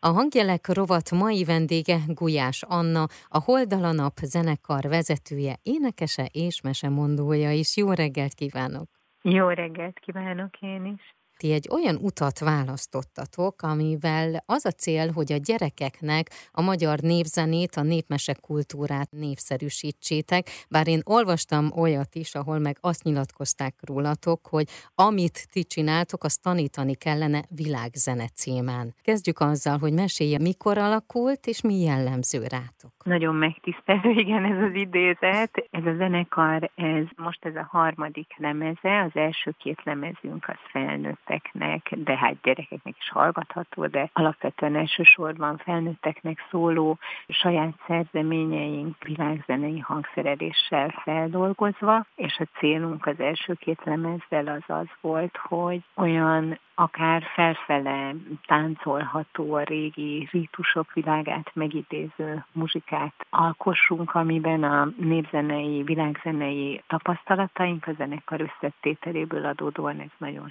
A hangjelek rovat mai vendége Gulyás Anna, a Holdalanap zenekar vezetője, énekese és mesemondója is. Jó reggelt kívánok! Jó reggelt kívánok én is! Ti egy olyan utat választottatok, amivel az a cél, hogy a gyerekeknek a magyar népzenét, a népmese kultúrát népszerűsítsétek, bár én olvastam olyat is, ahol meg azt nyilatkozták rólatok, hogy amit ti csináltok, azt tanítani kellene világzene címán. Kezdjük azzal, hogy mesélje, mikor alakult, és mi jellemző rátok. Nagyon megtisztelő, igen, ez az idézet. Ez a zenekar, ez most ez a harmadik lemeze, az első két lemezünk az felnőtt felnőtteknek, de hát gyerekeknek is hallgatható, de alapvetően elsősorban felnőtteknek szóló saját szerzeményeink világzenei hangszereléssel feldolgozva, és a célunk az első két lemezzel az az volt, hogy olyan akár felfele táncolható a régi rítusok világát megidéző muzsikát alkossunk, amiben a népzenei, világzenei tapasztalataink a zenekar összetételéből adódóan ez nagyon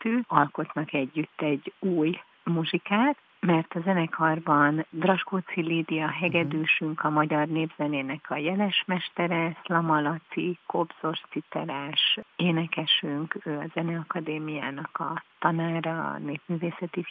sokrétű, alkotnak együtt egy új muzsikát, mert a zenekarban Draskóci Lídia hegedűsünk, a magyar népzenének a jelesmestere, Szlama Laci, kobzos citerás, énekesünk, ő a Zeneakadémiának a tanára, a népművészeti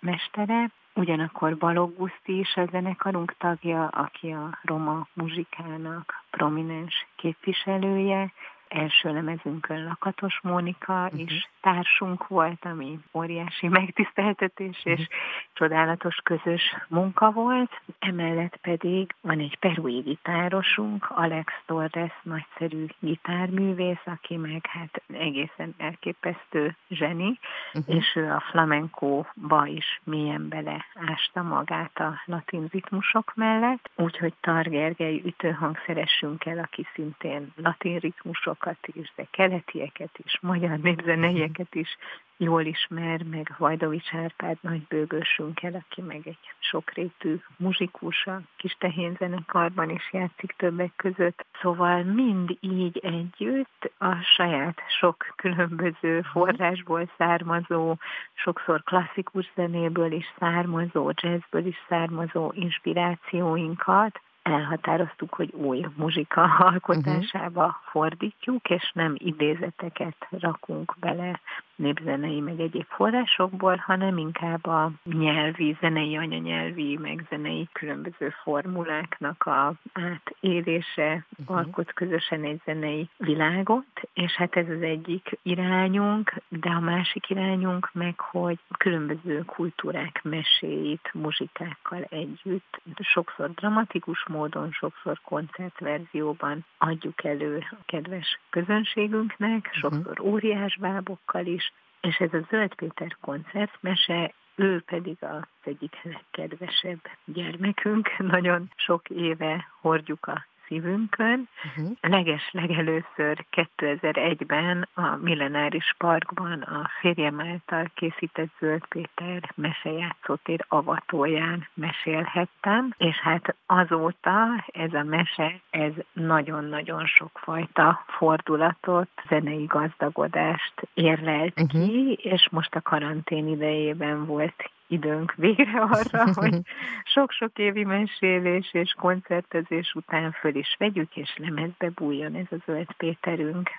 mestere, Ugyanakkor Balogh Guszti is a zenekarunk tagja, aki a roma muzsikának prominens képviselője, első lemezünkön Lakatos Mónika uh-huh. is társunk volt, ami óriási megtiszteltetés és uh-huh. csodálatos közös munka volt. Emellett pedig van egy perui gitárosunk, Alex Torres, nagyszerű gitárművész, aki meg hát egészen elképesztő zseni, uh-huh. és ő a flamenco-ba is mélyen beleásta magát a latin ritmusok mellett, úgyhogy Tar Gergely ütőhangszeresünkkel, aki szintén latin ritmusok magyarokat is, de keletieket is, magyar népzeneieket is jól ismer, meg Vajdovics Árpád nagybőgősünkkel, aki meg egy sokrétű muzsikus a kis tehén zenekarban is játszik többek között. Szóval mind így együtt a saját sok különböző forrásból származó, sokszor klasszikus zenéből is származó, jazzből is származó inspirációinkat elhatároztuk, hogy új muzsika alkotásába uh-huh. fordítjuk, és nem idézeteket rakunk bele népzenei meg egyéb forrásokból, hanem inkább a nyelvi, zenei anyanyelvi, meg zenei különböző formuláknak a átélése uh-huh. alkot közösen egy zenei világot, és hát ez az egyik irányunk, de a másik irányunk meg, hogy különböző kultúrák meséit muzsikákkal együtt, sokszor dramatikus módon, sokszor koncertverzióban adjuk elő a kedves közönségünknek, mhm. sokszor óriás bábokkal is, és ez a Zöld Péter koncertmese, ő pedig az egyik legkedvesebb gyermekünk. Nagyon sok éve hordjuk a szívünkön. Uh-huh. Leges legelőször 2001-ben a Millenáris Parkban a férjem által készített Zöld Péter mesejátszótér avatóján mesélhettem, és hát azóta ez a mese, ez nagyon-nagyon sokfajta fordulatot, zenei gazdagodást érlelt uh-huh. ki, és most a karantén idejében volt időnk végre arra, hogy sok-sok évi mesélés és koncertezés után föl is vegyük, és lemezbe bújjon ez a Zöld Péterünk.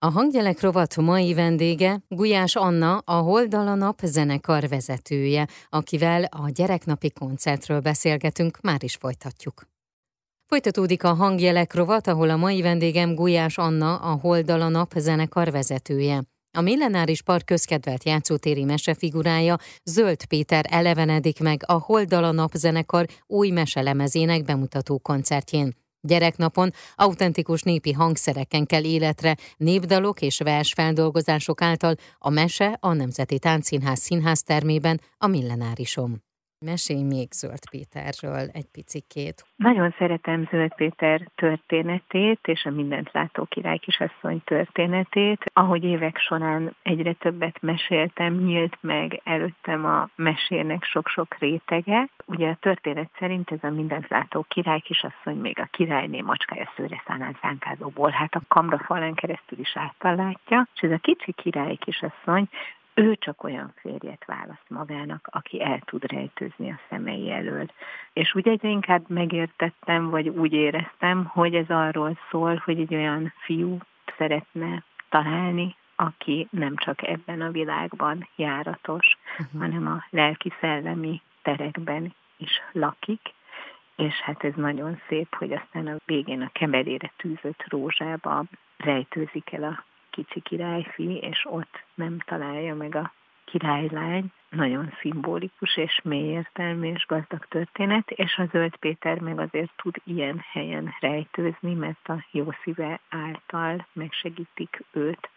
A hangjelek rovat mai vendége Gulyás Anna, a Holdalanap zenekar vezetője, akivel a gyereknapi koncertről beszélgetünk, már is folytatjuk. Folytatódik a hangjelek rovat, ahol a mai vendégem Gulyás Anna, a Holdalanap zenekar vezetője. A Millenáris Park közkedvelt játszótéri mesefigurája Zöld Péter elevenedik meg a Holdala Napzenekar új meselemezének bemutató koncertjén. Gyereknapon autentikus népi hangszereken kell életre, népdalok és versfeldolgozások által a mese a Nemzeti Táncszínház színháztermében a Millenárisom. Mesélj még Zöld Péterről egy picikét. Nagyon szeretem Zöld Péter történetét, és a mindent látó király kisasszony történetét. Ahogy évek során egyre többet meséltem, nyílt meg előttem a mesének sok-sok rétege. Ugye a történet szerint ez a mindent látó király kisasszony még a királyné macskája szőre szánán szánkázóból, hát a kamrafalán keresztül is áttalátja, és ez a kicsi király kisasszony ő csak olyan férjet választ magának, aki el tud rejtőzni a szemei elől. És úgy egyre inkább megértettem, vagy úgy éreztem, hogy ez arról szól, hogy egy olyan fiú szeretne találni, aki nem csak ebben a világban járatos, uh-huh. hanem a lelki-szellemi terekben is lakik, és hát ez nagyon szép, hogy aztán a végén a kemerére tűzött rózsába rejtőzik el a kicsi királyfi, és ott nem találja meg a királylány. Nagyon szimbolikus és mély értelmű és gazdag történet, és a Zöld Péter meg azért tud ilyen helyen rejtőzni, mert a jó szíve által megsegítik őt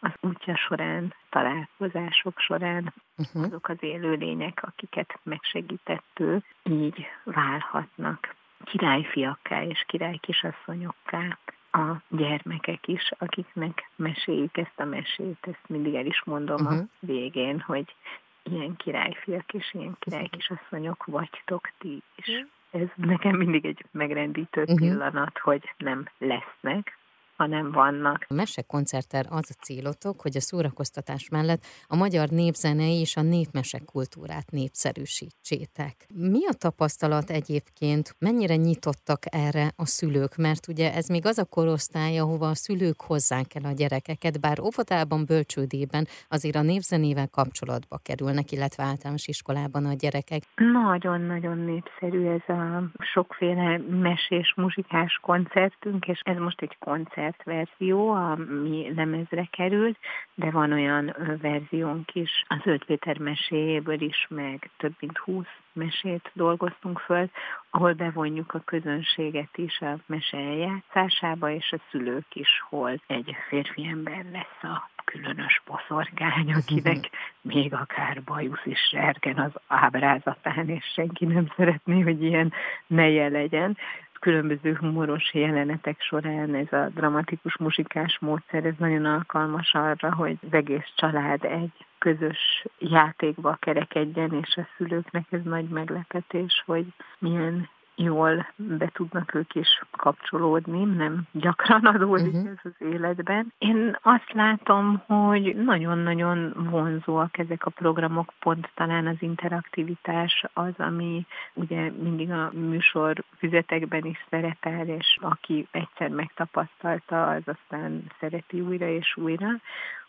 az útja során, találkozások során uh-huh. azok az élőlények, akiket megsegített ő, így válhatnak királyfiakká és királykisasszonyokká a gyermekek is, akiknek meséljük ezt a mesét, ezt mindig el is mondom uh-huh. a végén, hogy ilyen királyfiak és ilyen királykisasszonyok vagytok ti is. Uh-huh. Ez nekem mindig egy megrendítő uh-huh. pillanat, hogy nem lesznek, hanem vannak. A mesekoncerter az a célotok, hogy a szórakoztatás mellett a magyar népzenei és a népmesek kultúrát népszerűsítsétek. Mi a tapasztalat egyébként? Mennyire nyitottak erre a szülők? Mert ugye ez még az a korosztály, ahova a szülők hozzánk el a gyerekeket, bár óvodában, bölcsődében azért a népzenével kapcsolatba kerülnek, illetve általános iskolában a gyerekek. Nagyon-nagyon népszerű ez a sokféle mesés, muzsikás koncertünk, és ez most egy koncert verzió, ami lemezre került, de van olyan verziónk is, az Öt Péter meséjéből is, meg több mint húsz mesét dolgoztunk föl, ahol bevonjuk a közönséget is a mese eljátszásába, és a szülők is, hol egy férfi ember lesz a különös poszorgány, akinek még akár bajusz is serken az ábrázatán, és senki nem szeretné, hogy ilyen neje legyen különböző humoros jelenetek során ez a dramatikus muzsikás módszer, ez nagyon alkalmas arra, hogy az egész család egy közös játékba kerekedjen, és a szülőknek ez nagy meglepetés, hogy milyen jól be tudnak ők is kapcsolódni, nem gyakran adódik uh-huh. ez az életben. Én azt látom, hogy nagyon-nagyon vonzóak ezek a programok, pont talán az interaktivitás az, ami ugye mindig a műsor füzetekben is szerepel, és aki egyszer megtapasztalta, az aztán szereti újra és újra.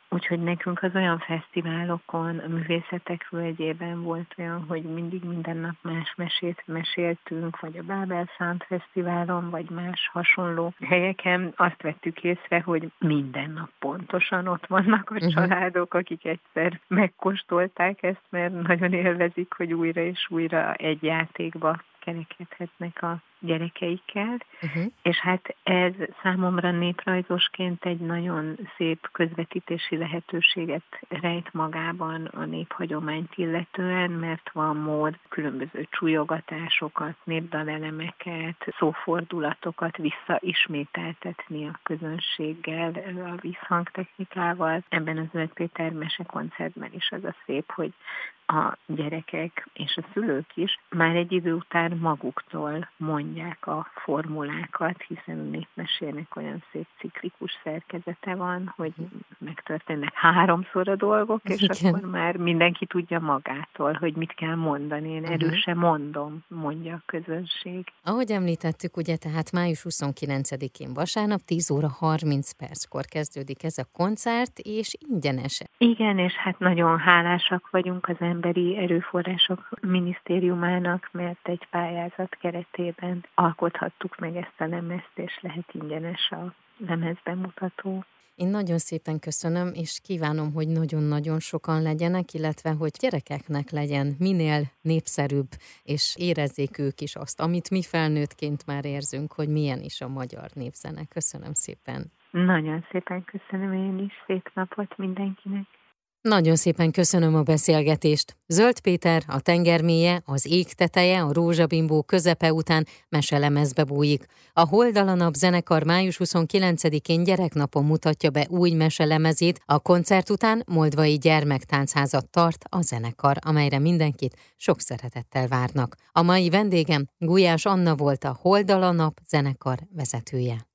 Úgyhogy nekünk az olyan fesztiválokon, a művészetek völgyében volt olyan, hogy mindig minden nap más mesét meséltünk, vagy a Bábel Sound Fesztiválon, vagy más hasonló helyeken. Azt vettük észre, hogy minden nap pontosan ott vannak a uh-huh. családok, akik egyszer megkóstolták ezt, mert nagyon élvezik, hogy újra és újra egy játékba kerekedhetnek a gyerekeikkel, uh-huh. és hát ez számomra néprajzosként egy nagyon szép közvetítési lehetőséget rejt magában a néphagyományt illetően, mert van mód különböző csúlyogatásokat, népdalelemeket, szófordulatokat visszaismételtetni a közönséggel, a visszhangtechnikával. Ebben az Zöld Péter mese koncertben is az a szép, hogy a gyerekek és a szülők is már egy idő után maguktól mondják a formulákat, hiszen a népmesének olyan szép ciklikus szerkezete van, hogy megtörténnek háromszor a dolgok, és Igen. akkor már mindenki tudja magától, hogy mit kell mondani. Én erősen mondom, mondja a közönség. Ahogy említettük, ugye tehát május 29-én vasárnap 10 óra 30 perckor kezdődik ez a koncert, és ingyenes. Igen, és hát nagyon hálásak vagyunk az Emberi Erőforrások Minisztériumának, mert egy pályázat keretében alkothattuk meg ezt a lemezt, és lehet ingyenes a lemezbemutató. Én nagyon szépen köszönöm, és kívánom, hogy nagyon-nagyon sokan legyenek, illetve hogy gyerekeknek legyen minél népszerűbb, és érezzék ők is azt, amit mi felnőttként már érzünk, hogy milyen is a magyar népzene. Köszönöm szépen. Nagyon szépen köszönöm én is. Szép napot mindenkinek. Nagyon szépen köszönöm a beszélgetést. Zöld Péter, a tengermélye, az ég teteje, a rózsabimbó közepe után meselemezbe bújik. A Holdalanap zenekar május 29-én gyereknapon mutatja be új meselemezét, a koncert után Moldvai Gyermektáncházat tart a zenekar, amelyre mindenkit sok szeretettel várnak. A mai vendégem Gulyás Anna volt a Holdalanap zenekar vezetője.